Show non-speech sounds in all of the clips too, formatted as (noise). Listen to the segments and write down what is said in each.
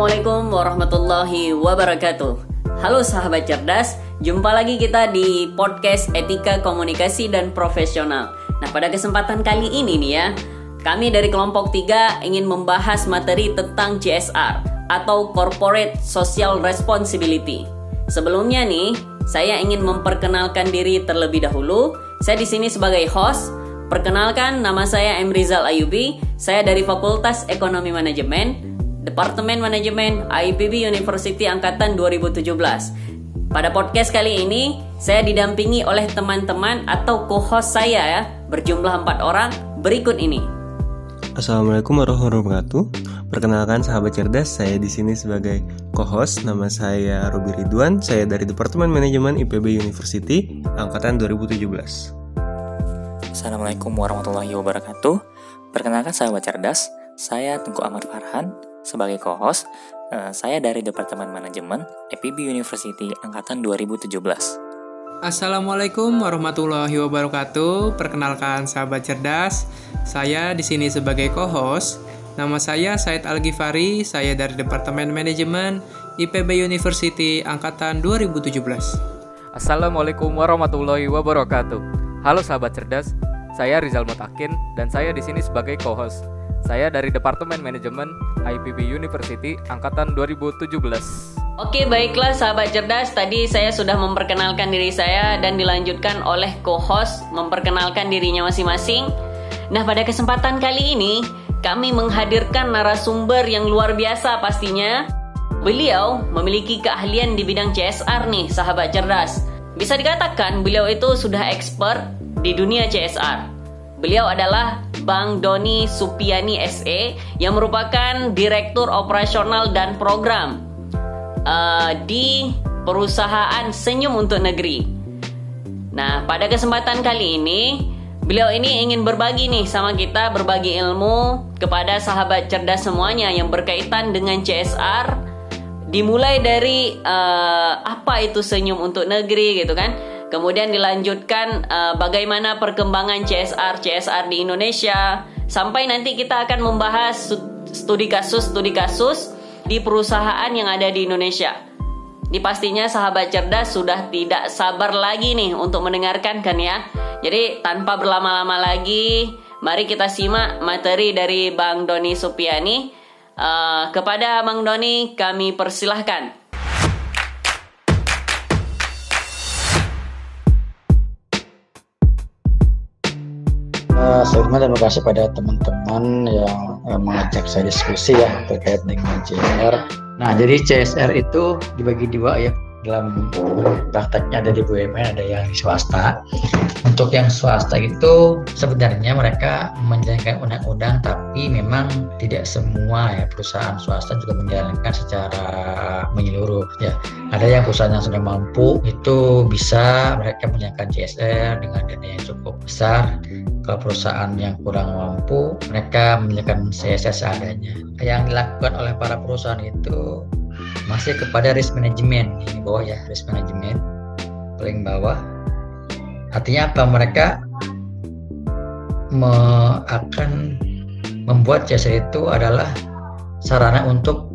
Assalamualaikum warahmatullahi wabarakatuh. Halo sahabat cerdas, jumpa lagi kita di podcast Etika Komunikasi dan Profesional. Nah, pada kesempatan kali ini nih ya, kami dari kelompok 3 ingin membahas materi tentang CSR atau Corporate Social Responsibility. Sebelumnya nih, saya ingin memperkenalkan diri terlebih dahulu. Saya di sini sebagai host. Perkenalkan, nama saya M. Rizal Ayubi. Saya dari Fakultas Ekonomi Manajemen Departemen Manajemen IPB University Angkatan 2017. Pada podcast kali ini, saya didampingi oleh teman-teman atau co-host saya ya, berjumlah empat orang berikut ini. Assalamualaikum warahmatullahi wabarakatuh. Perkenalkan sahabat cerdas, saya di sini sebagai co-host. Nama saya Robi Ridwan. Saya dari Departemen Manajemen IPB University angkatan 2017. Assalamualaikum warahmatullahi wabarakatuh. Perkenalkan sahabat cerdas, saya Tengku Ahmad Farhan, sebagai co-host, uh, saya dari Departemen Manajemen EPB University Angkatan 2017. Assalamualaikum warahmatullahi wabarakatuh. Perkenalkan sahabat cerdas, saya di sini sebagai co-host. Nama saya Said Al Ghifari, saya dari Departemen Manajemen IPB University Angkatan 2017. Assalamualaikum warahmatullahi wabarakatuh. Halo sahabat cerdas, saya Rizal Mutakin dan saya di sini sebagai co-host. Saya dari Departemen Manajemen IPB University angkatan 2017. Oke, baiklah sahabat cerdas. Tadi saya sudah memperkenalkan diri saya dan dilanjutkan oleh co-host memperkenalkan dirinya masing-masing. Nah, pada kesempatan kali ini kami menghadirkan narasumber yang luar biasa pastinya. Beliau memiliki keahlian di bidang CSR nih, sahabat cerdas. Bisa dikatakan beliau itu sudah expert di dunia CSR. Beliau adalah Bang Doni Supiani SE yang merupakan Direktur Operasional dan Program uh, di perusahaan Senyum untuk Negeri. Nah, pada kesempatan kali ini, beliau ini ingin berbagi nih sama kita, berbagi ilmu kepada sahabat cerdas semuanya yang berkaitan dengan CSR. Dimulai dari uh, apa itu Senyum untuk Negeri gitu kan Kemudian dilanjutkan uh, bagaimana perkembangan CSR CSR di Indonesia sampai nanti kita akan membahas studi kasus studi kasus di perusahaan yang ada di Indonesia. Di pastinya sahabat cerdas sudah tidak sabar lagi nih untuk mendengarkan kan ya. Jadi tanpa berlama-lama lagi, mari kita simak materi dari Bang Doni Supiani. Uh, kepada Bang Doni kami persilahkan. Terima kasih pada teman-teman yang uh, mengajak saya diskusi ya terkait dengan CSR. Nah, jadi CSR itu dibagi dua ya. Dalam prakteknya ada di BUMN ada yang di swasta. Untuk yang swasta itu sebenarnya mereka menjalankan undang-undang tapi memang tidak semua ya perusahaan swasta juga menjalankan secara menyeluruh ya. Ada yang perusahaan yang sudah mampu itu bisa mereka menjalankan CSR dengan dana yang cukup besar kalau perusahaan yang kurang mampu mereka menjalankan CSR seadanya. Yang dilakukan oleh para perusahaan itu masih kepada risk management. Ini bawah ya risk management. Paling bawah. Artinya apa? Mereka me akan membuat jasa itu adalah sarana untuk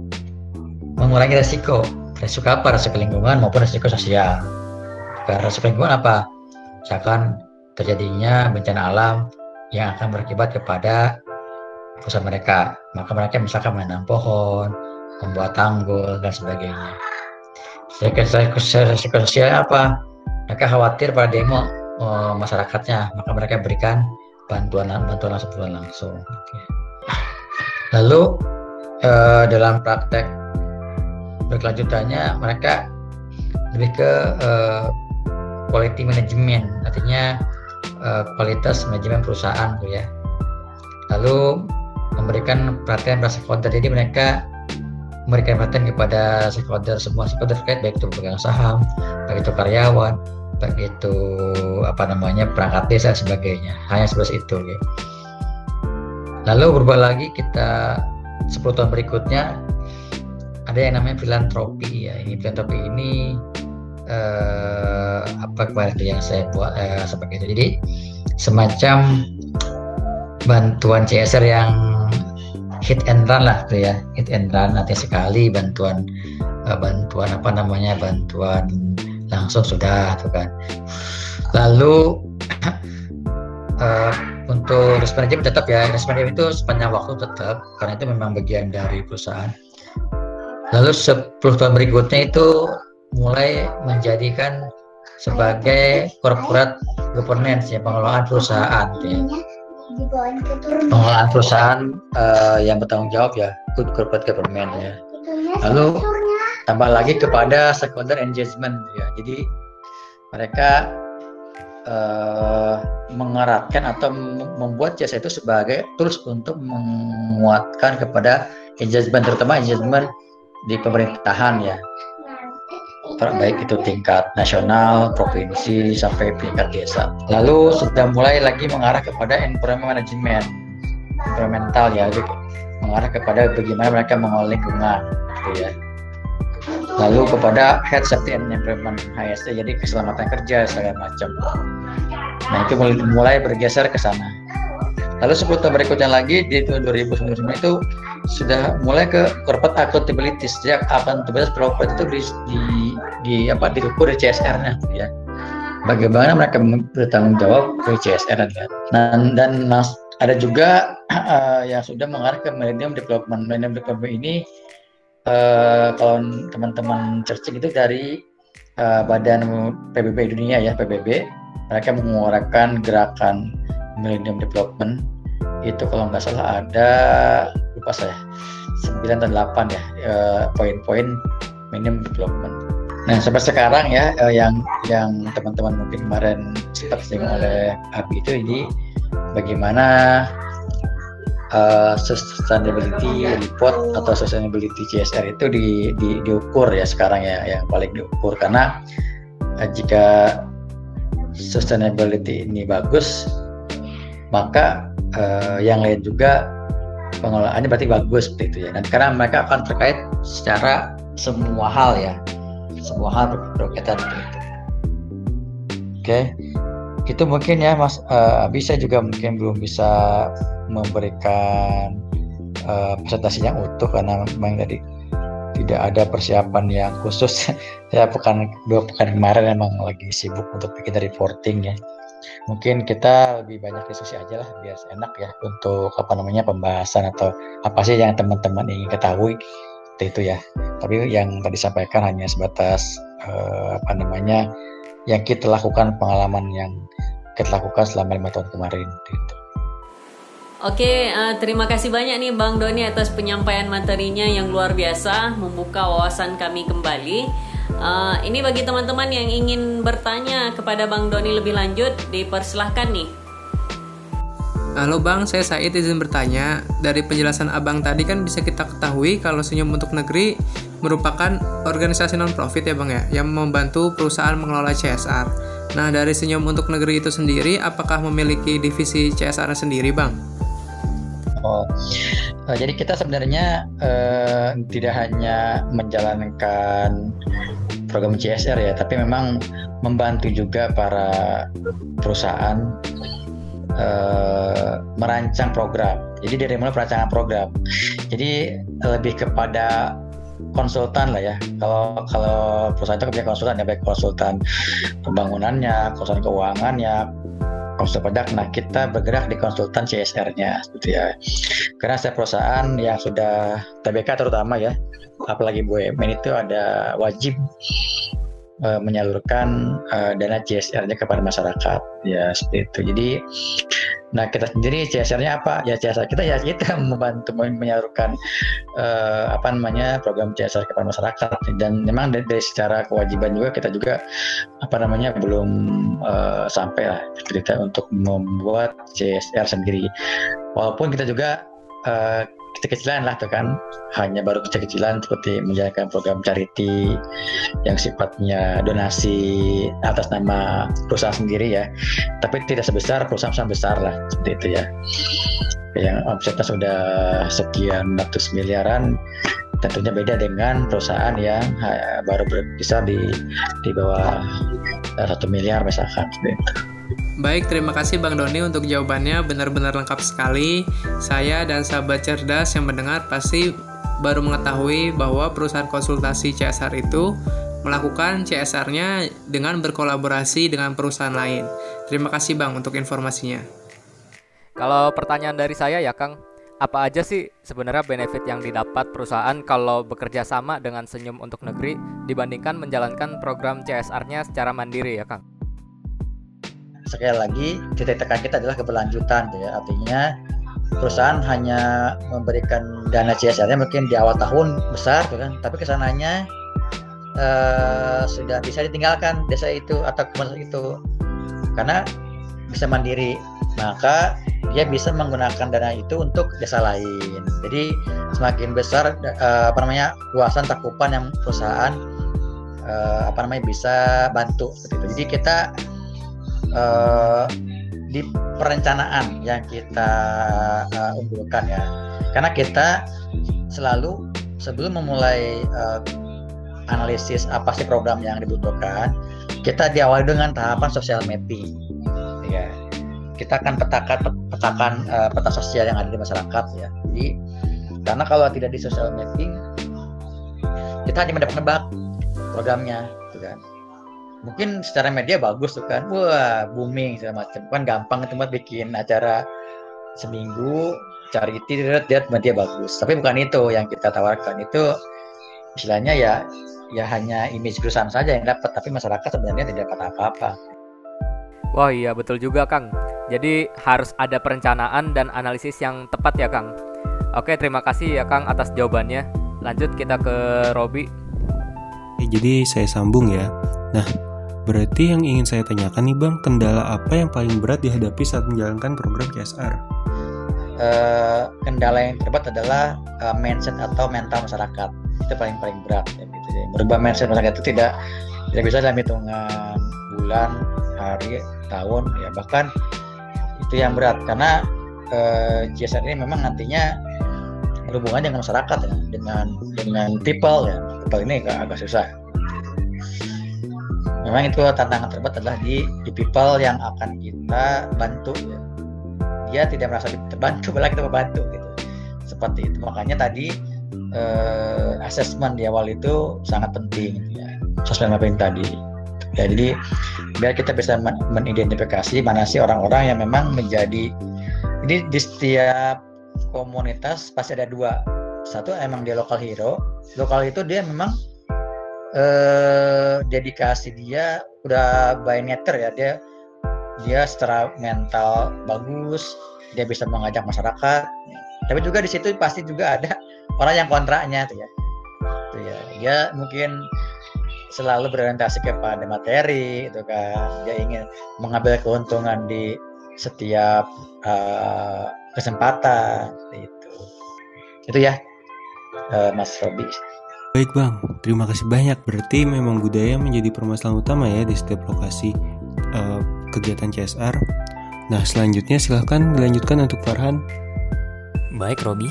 mengurangi resiko. Resiko apa? Resiko lingkungan maupun resiko sosial. Karena resiko lingkungan apa? Misalkan terjadinya bencana alam yang akan berakibat kepada perusahaan mereka maka mereka misalkan menanam pohon membuat tanggul dan sebagainya. Sosial apa? Mereka khawatir pada demo oh, masyarakatnya, maka mereka berikan bantuan bantuan langsung bantuan langsung. Lalu eh, dalam praktek berkelanjutannya mereka lebih ke eh, quality management, artinya eh, kualitas manajemen perusahaan, gitu ya. Lalu memberikan perhatian pada stakeholder, jadi mereka memberikan perhatian kepada stakeholder semua stakeholder terkait baik itu pemegang saham, baik itu karyawan, baik itu apa namanya perangkat desa dan sebagainya. Hanya seperti itu. Ya. Lalu berubah lagi kita 10 tahun berikutnya ada yang namanya filantropi ya. Ini filantropi ini eh, apa kemarin yang saya buat eh, seperti itu. Jadi semacam bantuan CSR yang hit and run lah tuh ya. Hit and run nanti sekali bantuan uh, bantuan apa namanya bantuan langsung sudah tuh kan. Lalu uh, (clears throat) untuk risk management tetap ya. Risk itu sepanjang waktu tetap karena itu memang bagian dari perusahaan. Lalu 10 tahun berikutnya itu mulai menjadikan sebagai corporate governance ya pengelolaan perusahaan ya. pengelolaan perusahaan uh, yang bertanggung jawab ya good corporate government ya. Lalu tambah lagi kepada stakeholder engagement ya. Jadi mereka uh, mengeratkan atau membuat jasa itu sebagai tools untuk menguatkan kepada engagement terutama engagement di pemerintahan ya baik itu tingkat nasional, provinsi sampai tingkat desa. Lalu sudah mulai lagi mengarah kepada environment management, environmental ya, mengarah kepada bagaimana mereka mengolah lingkungan, gitu ya. Lalu kepada health safety and environment HSE, jadi keselamatan kerja segala macam. Nah itu mulai, bergeser ke sana. Lalu 10 tahun berikutnya lagi di tahun 2019 itu sudah mulai ke corporate accountability. Sejak accountability corporate itu di, di, di apa diukur di CSR-nya ya. Bagaimana mereka bertanggung jawab ke CSR ya. Dan, dan ada juga uh, (clears throat) yang sudah mengarah ke millennium development. Millennium development ini uh, kalau teman-teman searching itu dari uh, Badan PBB Dunia ya PBB, mereka mengeluarkan gerakan Millennium Development itu kalau nggak salah ada lupa saya 9 dan 8 ya eh, poin-poin Millennium Development. Nah sampai sekarang ya eh, yang yang teman-teman mungkin kemarin sempat disinggung oleh Abi itu ini bagaimana uh, sustainability report atau sustainability CSR itu di, di, diukur ya sekarang ya yang paling diukur karena uh, jika sustainability ini bagus maka uh, yang lain juga pengelolaannya berarti bagus seperti itu ya. Dan karena mereka akan terkait secara semua hal ya, semua hal berkaitan itu. Oke, itu mungkin ya Mas uh, bisa juga mungkin belum bisa memberikan uh, presentasi yang utuh karena memang tadi tidak ada persiapan yang khusus. Saya (laughs) pekan dua pekan kemarin memang lagi sibuk untuk bikin reporting ya mungkin kita lebih banyak diskusi aja lah biar enak ya untuk apa namanya pembahasan atau apa sih yang teman-teman ingin ketahui itu ya tapi yang tadi sampaikan hanya sebatas uh, apa namanya yang kita lakukan pengalaman yang kita lakukan selama lima tahun kemarin gitu. Oke, uh, terima kasih banyak nih Bang Doni atas penyampaian materinya yang luar biasa, membuka wawasan kami kembali. Uh, ini bagi teman-teman yang ingin bertanya kepada Bang Doni lebih lanjut, dipersilahkan nih. Halo Bang, saya Said izin bertanya. Dari penjelasan Abang tadi kan bisa kita ketahui kalau Senyum Untuk Negeri merupakan organisasi non-profit ya Bang ya, yang membantu perusahaan mengelola CSR. Nah, dari Senyum Untuk Negeri itu sendiri, apakah memiliki divisi CSR sendiri Bang? Uh, jadi kita sebenarnya uh, tidak hanya menjalankan program CSR ya, tapi memang membantu juga para perusahaan uh, merancang program. Jadi dari mulai perancangan program. Jadi lebih kepada konsultan lah ya. Kalau kalau perusahaan itu punya konsultan ya baik konsultan pembangunannya, konsultan keuangannya, pajak. Nah, kita bergerak di konsultan CSR-nya, gitu ya. Karena setiap perusahaan yang sudah TBK terutama ya, apalagi BUMN itu ada wajib uh, menyalurkan uh, dana CSR-nya kepada masyarakat, ya seperti itu. Jadi, nah kita sendiri CSR-nya apa? Ya CSR kita ya kita (laughs) membantu menyalurkan uh, apa namanya program CSR kepada masyarakat. Dan memang dari, dari secara kewajiban juga kita juga apa namanya belum uh, sampai lah kita untuk membuat CSR sendiri. Walaupun kita juga uh, kecil-kecilan lah tuh kan. Hanya baru kecil-kecilan seperti menjalankan program charity yang sifatnya donasi atas nama perusahaan sendiri ya. Tapi tidak sebesar perusahaan-perusahaan besar lah seperti itu ya. Yang omsetnya sudah sekian ratus miliaran tentunya beda dengan perusahaan yang baru bisa di di bawah satu miliar misalkan seperti itu. Baik, terima kasih Bang Doni untuk jawabannya benar-benar lengkap sekali. Saya dan sahabat cerdas yang mendengar pasti baru mengetahui bahwa perusahaan konsultasi CSR itu melakukan CSR-nya dengan berkolaborasi dengan perusahaan lain. Terima kasih Bang untuk informasinya. Kalau pertanyaan dari saya ya Kang, apa aja sih sebenarnya benefit yang didapat perusahaan kalau bekerja sama dengan Senyum untuk Negeri dibandingkan menjalankan program CSR-nya secara mandiri ya Kang? Sekali lagi titik tekan kita adalah keberlanjutan ya. Artinya perusahaan hanya memberikan dana CSR-nya mungkin di awal tahun besar gitu kan. Tapi ke sananya uh, sudah bisa ditinggalkan desa itu atau komunitas itu. Karena bisa mandiri. Maka dia bisa menggunakan dana itu untuk desa lain. Jadi semakin besar uh, apa namanya luasan takupan yang perusahaan uh, apa namanya bisa bantu jadi kita uh, di perencanaan yang kita uh, unggulkan ya. Karena kita selalu sebelum memulai uh, analisis apa sih program yang dibutuhkan kita diawali dengan tahapan social mapping. Ya kita akan petakan petakan uh, peta sosial yang ada di masyarakat ya. Jadi karena kalau tidak di social mapping kita hanya menebak-nebak programnya. gitu kan mungkin secara media bagus tuh kan wah booming segala macam kan gampang itu buat bikin acara seminggu cari tidak dia media bagus tapi bukan itu yang kita tawarkan itu istilahnya ya ya hanya image perusahaan saja yang dapat tapi masyarakat sebenarnya tidak dapat apa-apa Wah iya betul juga Kang. Jadi harus ada perencanaan dan analisis yang tepat ya Kang. Oke terima kasih ya Kang atas jawabannya. Lanjut kita ke Robi. Eh, jadi saya sambung ya. Nah, Berarti yang ingin saya tanyakan nih Bang, kendala apa yang paling berat dihadapi saat menjalankan program CSR? Uh, eh, kendala yang terberat adalah uh, mindset atau mental masyarakat itu paling paling berat ya, gitu ya. Merubah mindset masyarakat itu tidak tidak bisa dalam hitungan bulan, hari, tahun ya bahkan itu yang berat karena uh, eh, CSR ini memang nantinya berhubungan dengan masyarakat ya, dengan dengan people ya. People ini agak susah memang itu tantangan terberat adalah di, di people yang akan kita bantu ya. dia tidak merasa terbantu malah kita membantu gitu. Seperti itu. Makanya tadi eh, assessment di awal itu sangat penting gitu ya. Sosial mapping tadi. Ya jadi biar kita bisa men menidentifikasi mana sih orang-orang yang memang menjadi ini di setiap komunitas pasti ada dua. Satu emang dia lokal hero. Lokal itu dia memang eh, dedikasi dia udah by nature ya dia dia secara mental bagus dia bisa mengajak masyarakat. Tapi juga di situ pasti juga ada orang yang kontraknya tuh ya. Tuh ya dia mungkin selalu berorientasi kepada materi itu kan. Dia ingin mengambil keuntungan di setiap uh, kesempatan itu itu ya uh, Mas Robi Baik Bang, terima kasih banyak. Berarti memang budaya menjadi permasalahan utama ya di setiap lokasi uh, kegiatan CSR. Nah selanjutnya silahkan dilanjutkan untuk Farhan. Baik Robi,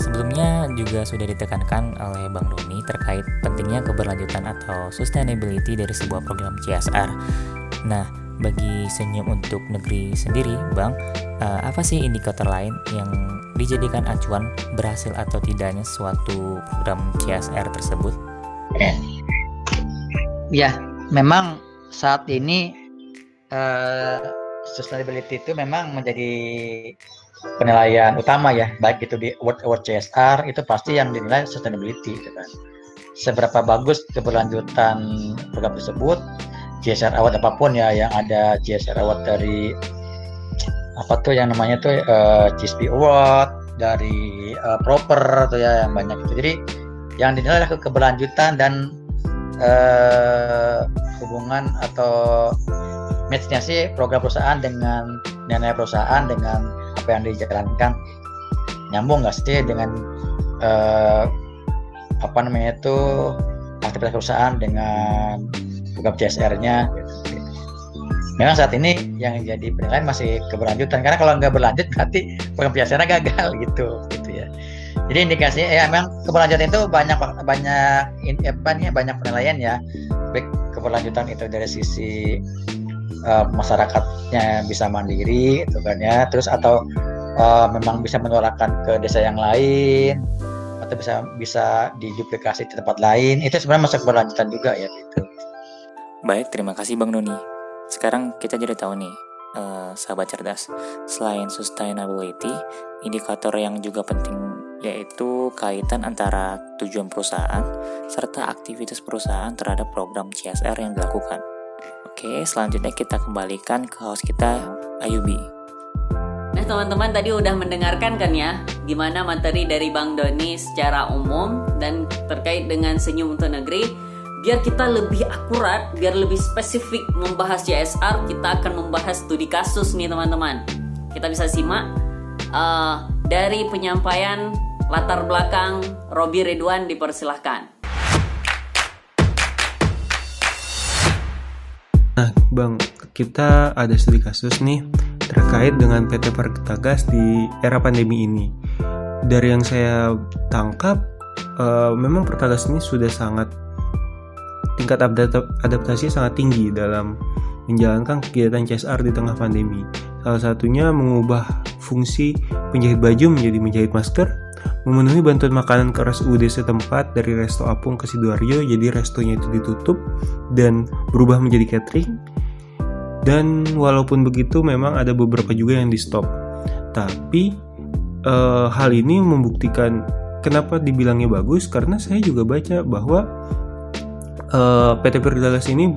sebelumnya juga sudah ditekankan oleh Bang Doni terkait pentingnya keberlanjutan atau sustainability dari sebuah program CSR. Nah, bagi senyum untuk negeri sendiri, Bang, uh, apa sih indikator lain yang dijadikan acuan berhasil atau tidaknya suatu program CSR tersebut? Ya, memang saat ini uh, sustainability itu memang menjadi penilaian utama ya, baik itu di award award CSR itu pasti yang dinilai sustainability, gitu kan. Seberapa bagus keberlanjutan program tersebut, CSR award apa pun ya yang ada CSR award dari apa tuh yang namanya tuh uh, CSP Award dari uh, proper tuh ya yang banyak itu. Jadi yang dinilai adalah keberlanjutan dan uh, hubungan atau matchnya sih program perusahaan dengan nilai perusahaan dengan apa yang dijalankan. Nyambung nggak sih dengan uh, apa namanya itu aktivitas perusahaan dengan program CSR-nya gitu memang saat ini yang jadi penilaian masih keberlanjutan. Karena kalau nggak berlanjut berarti program biasanya gagal (laughs) gitu gitu ya. Jadi indikasinya ya memang keberlanjutan itu banyak banyak apa nih banyak penilaian ya. Baik keberlanjutan itu dari sisi uh, masyarakatnya bisa mandiri itu kan ya. Terus atau uh, memang bisa menularkan ke desa yang lain atau bisa bisa diduplikasi di tempat lain. Itu sebenarnya masih berlanjutan juga ya gitu. Baik, terima kasih Bang Nuni. Sekarang kita jadi tahu nih, uh, sahabat cerdas. Selain sustainability, indikator yang juga penting yaitu kaitan antara tujuan perusahaan serta aktivitas perusahaan terhadap program CSR yang dilakukan. Oke, selanjutnya kita kembalikan ke host kita, Ayubi. Nah teman-teman tadi udah mendengarkan kan ya gimana materi dari Bang Doni secara umum dan terkait dengan Senyum untuk Negeri biar kita lebih akurat, biar lebih spesifik membahas CSR, kita akan membahas studi kasus nih teman-teman. Kita bisa simak uh, dari penyampaian latar belakang Robi Ridwan dipersilahkan. Nah, Bang, kita ada studi kasus nih terkait dengan PT Pertagas di era pandemi ini. Dari yang saya tangkap, uh, memang Pertagas ini sudah sangat tingkat adaptasi sangat tinggi dalam menjalankan kegiatan CSR di tengah pandemi. Salah satunya mengubah fungsi penjahit baju menjadi menjahit masker, memenuhi bantuan makanan ke RSUD setempat dari Resto Apung ke Sidoarjo, jadi restonya itu ditutup dan berubah menjadi catering. Dan walaupun begitu memang ada beberapa juga yang di stop. Tapi e, hal ini membuktikan kenapa dibilangnya bagus karena saya juga baca bahwa eh, PT Perdagas ini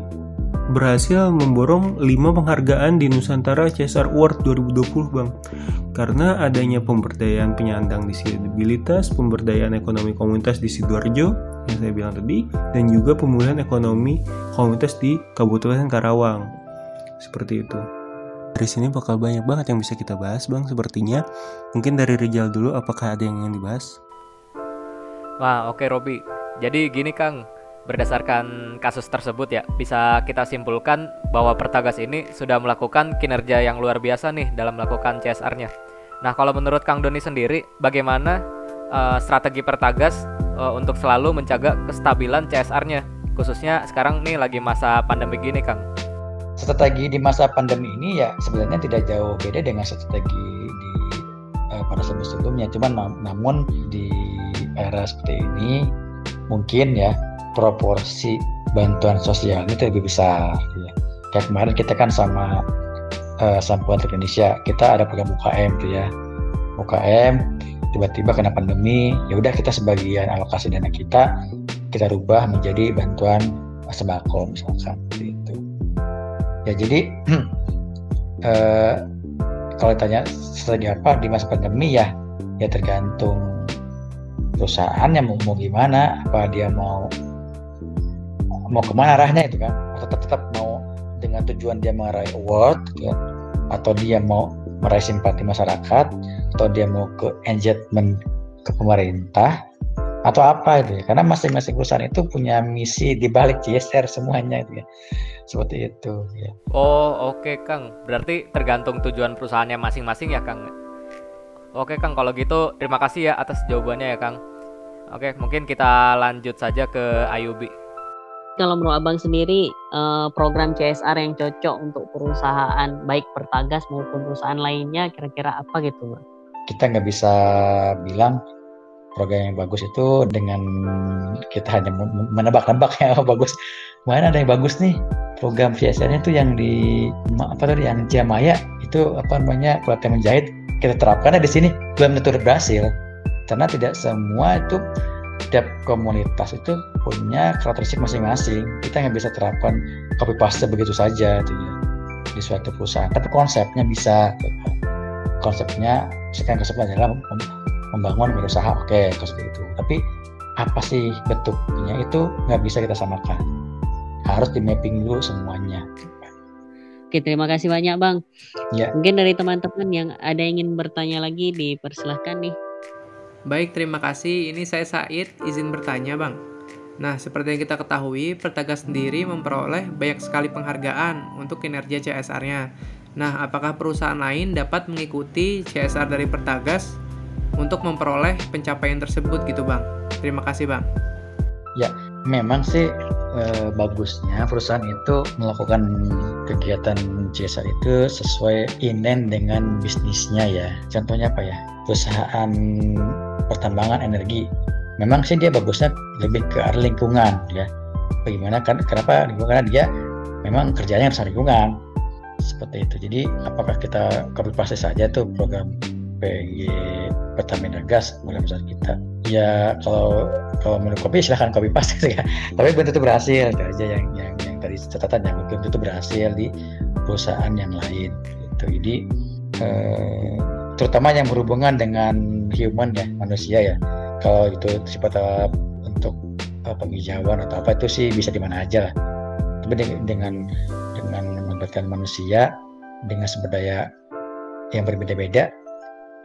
berhasil memborong 5 penghargaan di Nusantara CSR Award 2020 Bang. Karena adanya pemberdayaan penyandang disabilitas, pemberdayaan ekonomi komunitas di Sidoarjo yang saya bilang tadi dan juga pemulihan ekonomi komunitas di Kabupaten Karawang. Seperti itu. Dari sini bakal banyak banget yang bisa kita bahas Bang sepertinya. Mungkin dari Rijal dulu apakah ada yang ingin dibahas? Wah oke okay, Robi. Jadi gini Kang Berdasarkan kasus tersebut ya, bisa kita simpulkan bahwa Pertagas ini sudah melakukan kinerja yang luar biasa nih dalam melakukan CSR-nya. Nah, kalau menurut Kang Doni sendiri, bagaimana uh, strategi Pertagas uh, untuk selalu menjaga kestabilan CSR-nya, khususnya sekarang nih lagi masa pandemi gini, Kang? Strategi di masa pandemi ini ya sebenarnya tidak jauh beda dengan strategi di uh, pada sebelum-sebelumnya, cuman namun di era seperti ini mungkin ya proporsi bantuan sosial itu lebih besar ya. kayak kemarin kita kan sama uh, Sampuan Indonesia kita ada program UKM tuh ya UKM tiba-tiba kena pandemi ya udah kita sebagian alokasi dana kita kita rubah menjadi bantuan sembako misalkan itu ya jadi uh, (clears throat) kalau tanya strategi apa di masa pandemi ya ya tergantung perusahaannya mau, mau gimana apa dia mau mau ke mana arahnya itu kan. Tetap tetap mau dengan tujuan dia meraih award kan atau dia mau meraih simpati masyarakat. Atau dia mau ke engagement ke pemerintah. Atau apa itu ya. Karena masing-masing perusahaan itu punya misi di balik CSR semuanya itu ya. Seperti itu ya. Oh oke okay, Kang. Berarti tergantung tujuan perusahaannya masing-masing ya Kang? Oke Kang. Kalau gitu terima kasih ya atas jawabannya ya Kang. Oke mungkin kita lanjut saja ke Ayubi kalau menurut abang sendiri uh, program CSR yang cocok untuk perusahaan baik Pertagas maupun perusahaan lainnya kira-kira apa gitu bang? Kita nggak bisa bilang program yang bagus itu dengan kita hanya menebak-nebak ya (laughs) bagus. Mana ada yang bagus nih program CSR itu yang di apa tadi yang Ciamaya itu apa namanya pelatihan menjahit kita terapkan di sini belum tentu berhasil karena tidak semua itu setiap komunitas itu punya karakteristik masing-masing. Kita nggak bisa terapkan copy paste begitu saja gitu ya, di suatu perusahaan. Tapi konsepnya bisa. Konsepnya sekarang konsepnya adalah membangun berusaha oke okay, seperti itu. Tapi apa sih bentuknya itu nggak bisa kita samakan. Harus di mapping dulu semuanya. Oke, terima kasih banyak Bang. Ya. Mungkin dari teman-teman yang ada yang ingin bertanya lagi dipersilahkan nih. Baik, terima kasih. Ini saya Said, izin bertanya, Bang. Nah, seperti yang kita ketahui, Pertagas sendiri memperoleh banyak sekali penghargaan untuk kinerja CSR-nya. Nah, apakah perusahaan lain dapat mengikuti CSR dari Pertagas untuk memperoleh pencapaian tersebut gitu, Bang? Terima kasih, Bang. Ya, memang sih eh, bagusnya perusahaan itu melakukan kegiatan CSR itu sesuai inen dengan bisnisnya ya. Contohnya apa ya? Perusahaan pertambangan energi. Memang sih dia bagusnya lebih ke arah lingkungan ya. Bagaimana kan? Kenapa lingkungan? Dia memang kerjanya harus lingkungan seperti itu. Jadi apakah kita copy paste saja tuh program PG Pertamina Gas mulai besar kita? Ya kalau kalau menurut kopi silahkan copy paste ya. Tapi belum tentu berhasil itu aja yang yang yang tadi catatan yang belum tentu berhasil di perusahaan yang lain. Gitu. Jadi eh, terutama yang berhubungan dengan human ya manusia ya. Kalau itu sifat untuk uh, penghijauan atau apa itu sih bisa di mana aja lah. Tapi dengan dengan melibatkan manusia dengan sumber daya yang berbeda-beda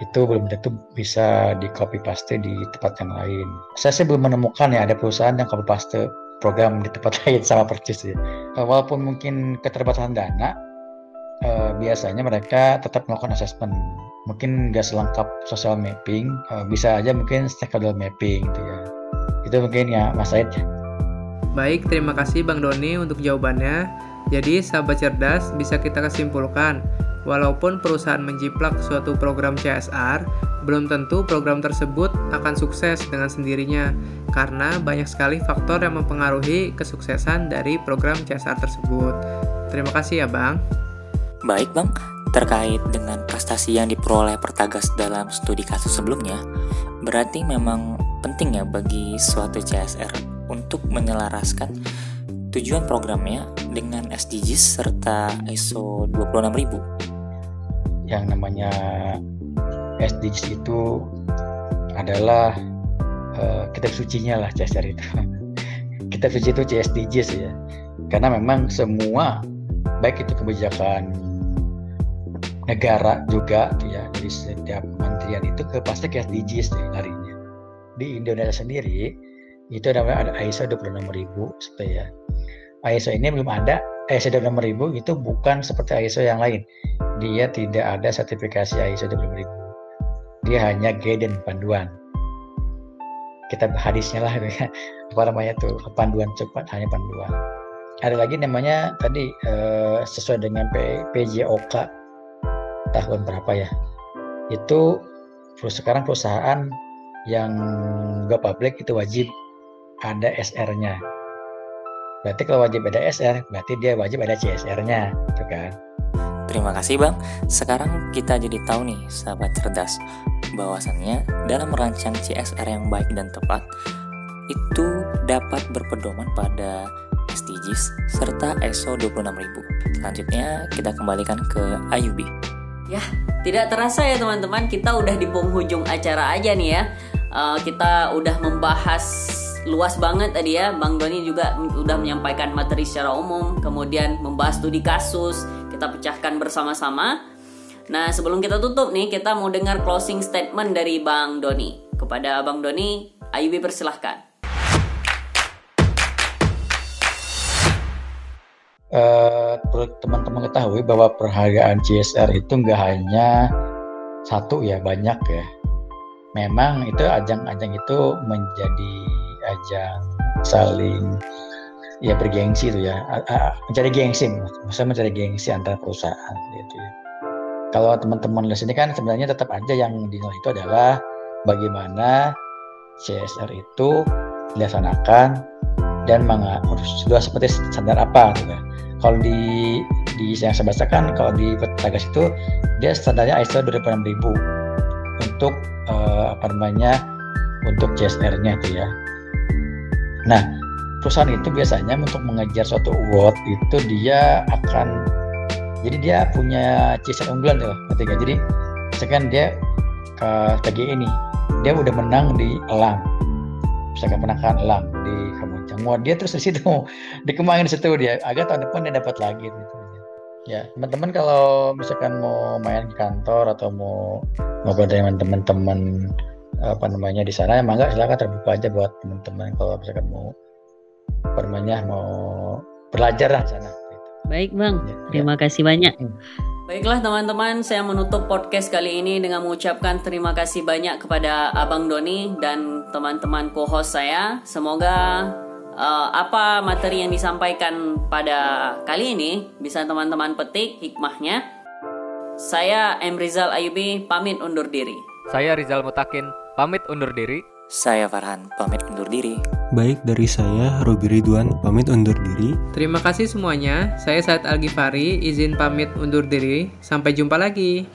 itu belum tentu bisa di copy paste di tempat yang lain. Saya sih belum menemukan ya ada perusahaan yang copy paste program di tempat (laughs) lain sama persis ya. Walaupun mungkin keterbatasan dana, eh, biasanya mereka tetap melakukan assessment. Mungkin nggak selengkap social mapping, eh, bisa aja mungkin stakeholder mapping gitu ya. Itu mungkin ya Mas Said. Baik, terima kasih Bang Doni untuk jawabannya. Jadi, sahabat cerdas bisa kita kesimpulkan, walaupun perusahaan menjiplak suatu program CSR, belum tentu program tersebut akan sukses dengan sendirinya, karena banyak sekali faktor yang mempengaruhi kesuksesan dari program CSR tersebut. Terima kasih ya, Bang. Baik Bang, terkait dengan prestasi yang diperoleh Pertagas dalam studi kasus sebelumnya, berarti memang penting ya bagi suatu CSR untuk menyelaraskan tujuan programnya dengan SDGs serta ISO 26000. Yang namanya SDGs itu adalah uh, kitab sucinya lah CSR itu. (laughs) kitab suci itu CSDGs ya. Karena memang semua baik itu kebijakan negara juga ya dari setiap kementerian itu ke pasti ke SDGs deh larinya. Di Indonesia sendiri itu namanya ada ISO 26000 seperti ya. ISO ini belum ada ISO 26000 itu bukan seperti ISO yang lain. Dia tidak ada sertifikasi ISO 26000. Dia hanya guidance panduan. Kita hadisnya lah (laughs) apa namanya tuh panduan cepat hanya panduan. Ada lagi namanya tadi eh, sesuai dengan P, PJOK tahun berapa ya? Itu sekarang perusahaan yang nggak publik itu wajib ada SR-nya. Berarti kalau wajib ada SR, berarti dia wajib ada CSR-nya, gitu kan? Terima kasih Bang. Sekarang kita jadi tahu nih, sahabat cerdas, bahwasannya dalam merancang CSR yang baik dan tepat, itu dapat berpedoman pada SDGs serta ISO 26000. Selanjutnya kita kembalikan ke Ayubi. Ya, tidak terasa ya teman-teman, kita udah di penghujung acara aja nih ya. Uh, kita udah membahas luas banget tadi ya Bang Doni juga udah menyampaikan materi secara umum kemudian membahas studi kasus kita pecahkan bersama-sama. Nah sebelum kita tutup nih kita mau dengar closing statement dari Bang Doni. Kepada Bang Doni Ayubi persilahkan. Uh, teman-teman ketahui bahwa perhargaan CSR itu nggak hanya satu ya banyak ya. Memang itu ajang-ajang itu menjadi ajang saling ya bergengsi itu ya mencari gengsi maksudnya mencari gengsi antara perusahaan gitu ya kalau teman-teman di sini kan sebenarnya tetap aja yang dinilai itu adalah bagaimana CSR itu dilaksanakan dan harus sudah seperti standar apa gitu ya. Kalau di di yang saya bacakan kalau di Petagas itu dia standarnya ISO 26000 untuk uh, apa namanya untuk CSR-nya itu ya. Nah, perusahaan itu biasanya untuk mengejar suatu award itu dia akan jadi dia punya CSR unggulan tuh, ngerti gak? Jadi misalkan dia ke TGI ini, dia udah menang di Elang, misalkan menangkan Elang di Kamuncang, mau dia terus di situ, (laughs) dikembangin di situ dia, agar tahun depan dia dapat lagi gitu. Ya, teman-teman kalau misalkan mau main ke kantor atau mau ngobrol dengan teman-teman apa namanya di sana emang enggak silakan terbuka aja buat teman-teman kalau misalkan mau apa namanya mau belajar lah sana baik bang ya, terima ya. kasih banyak hmm. Baiklah teman-teman, saya menutup podcast kali ini dengan mengucapkan terima kasih banyak kepada Abang Doni dan teman-teman co-host saya. Semoga eh, apa materi yang disampaikan pada kali ini bisa teman-teman petik hikmahnya. Saya M. Rizal Ayubi pamit undur diri. Saya Rizal Mutakin, pamit undur diri. Saya Farhan, pamit undur diri. Baik dari saya, Robi Ridwan, pamit undur diri. Terima kasih semuanya. Saya Said Algifari, izin pamit undur diri. Sampai jumpa lagi.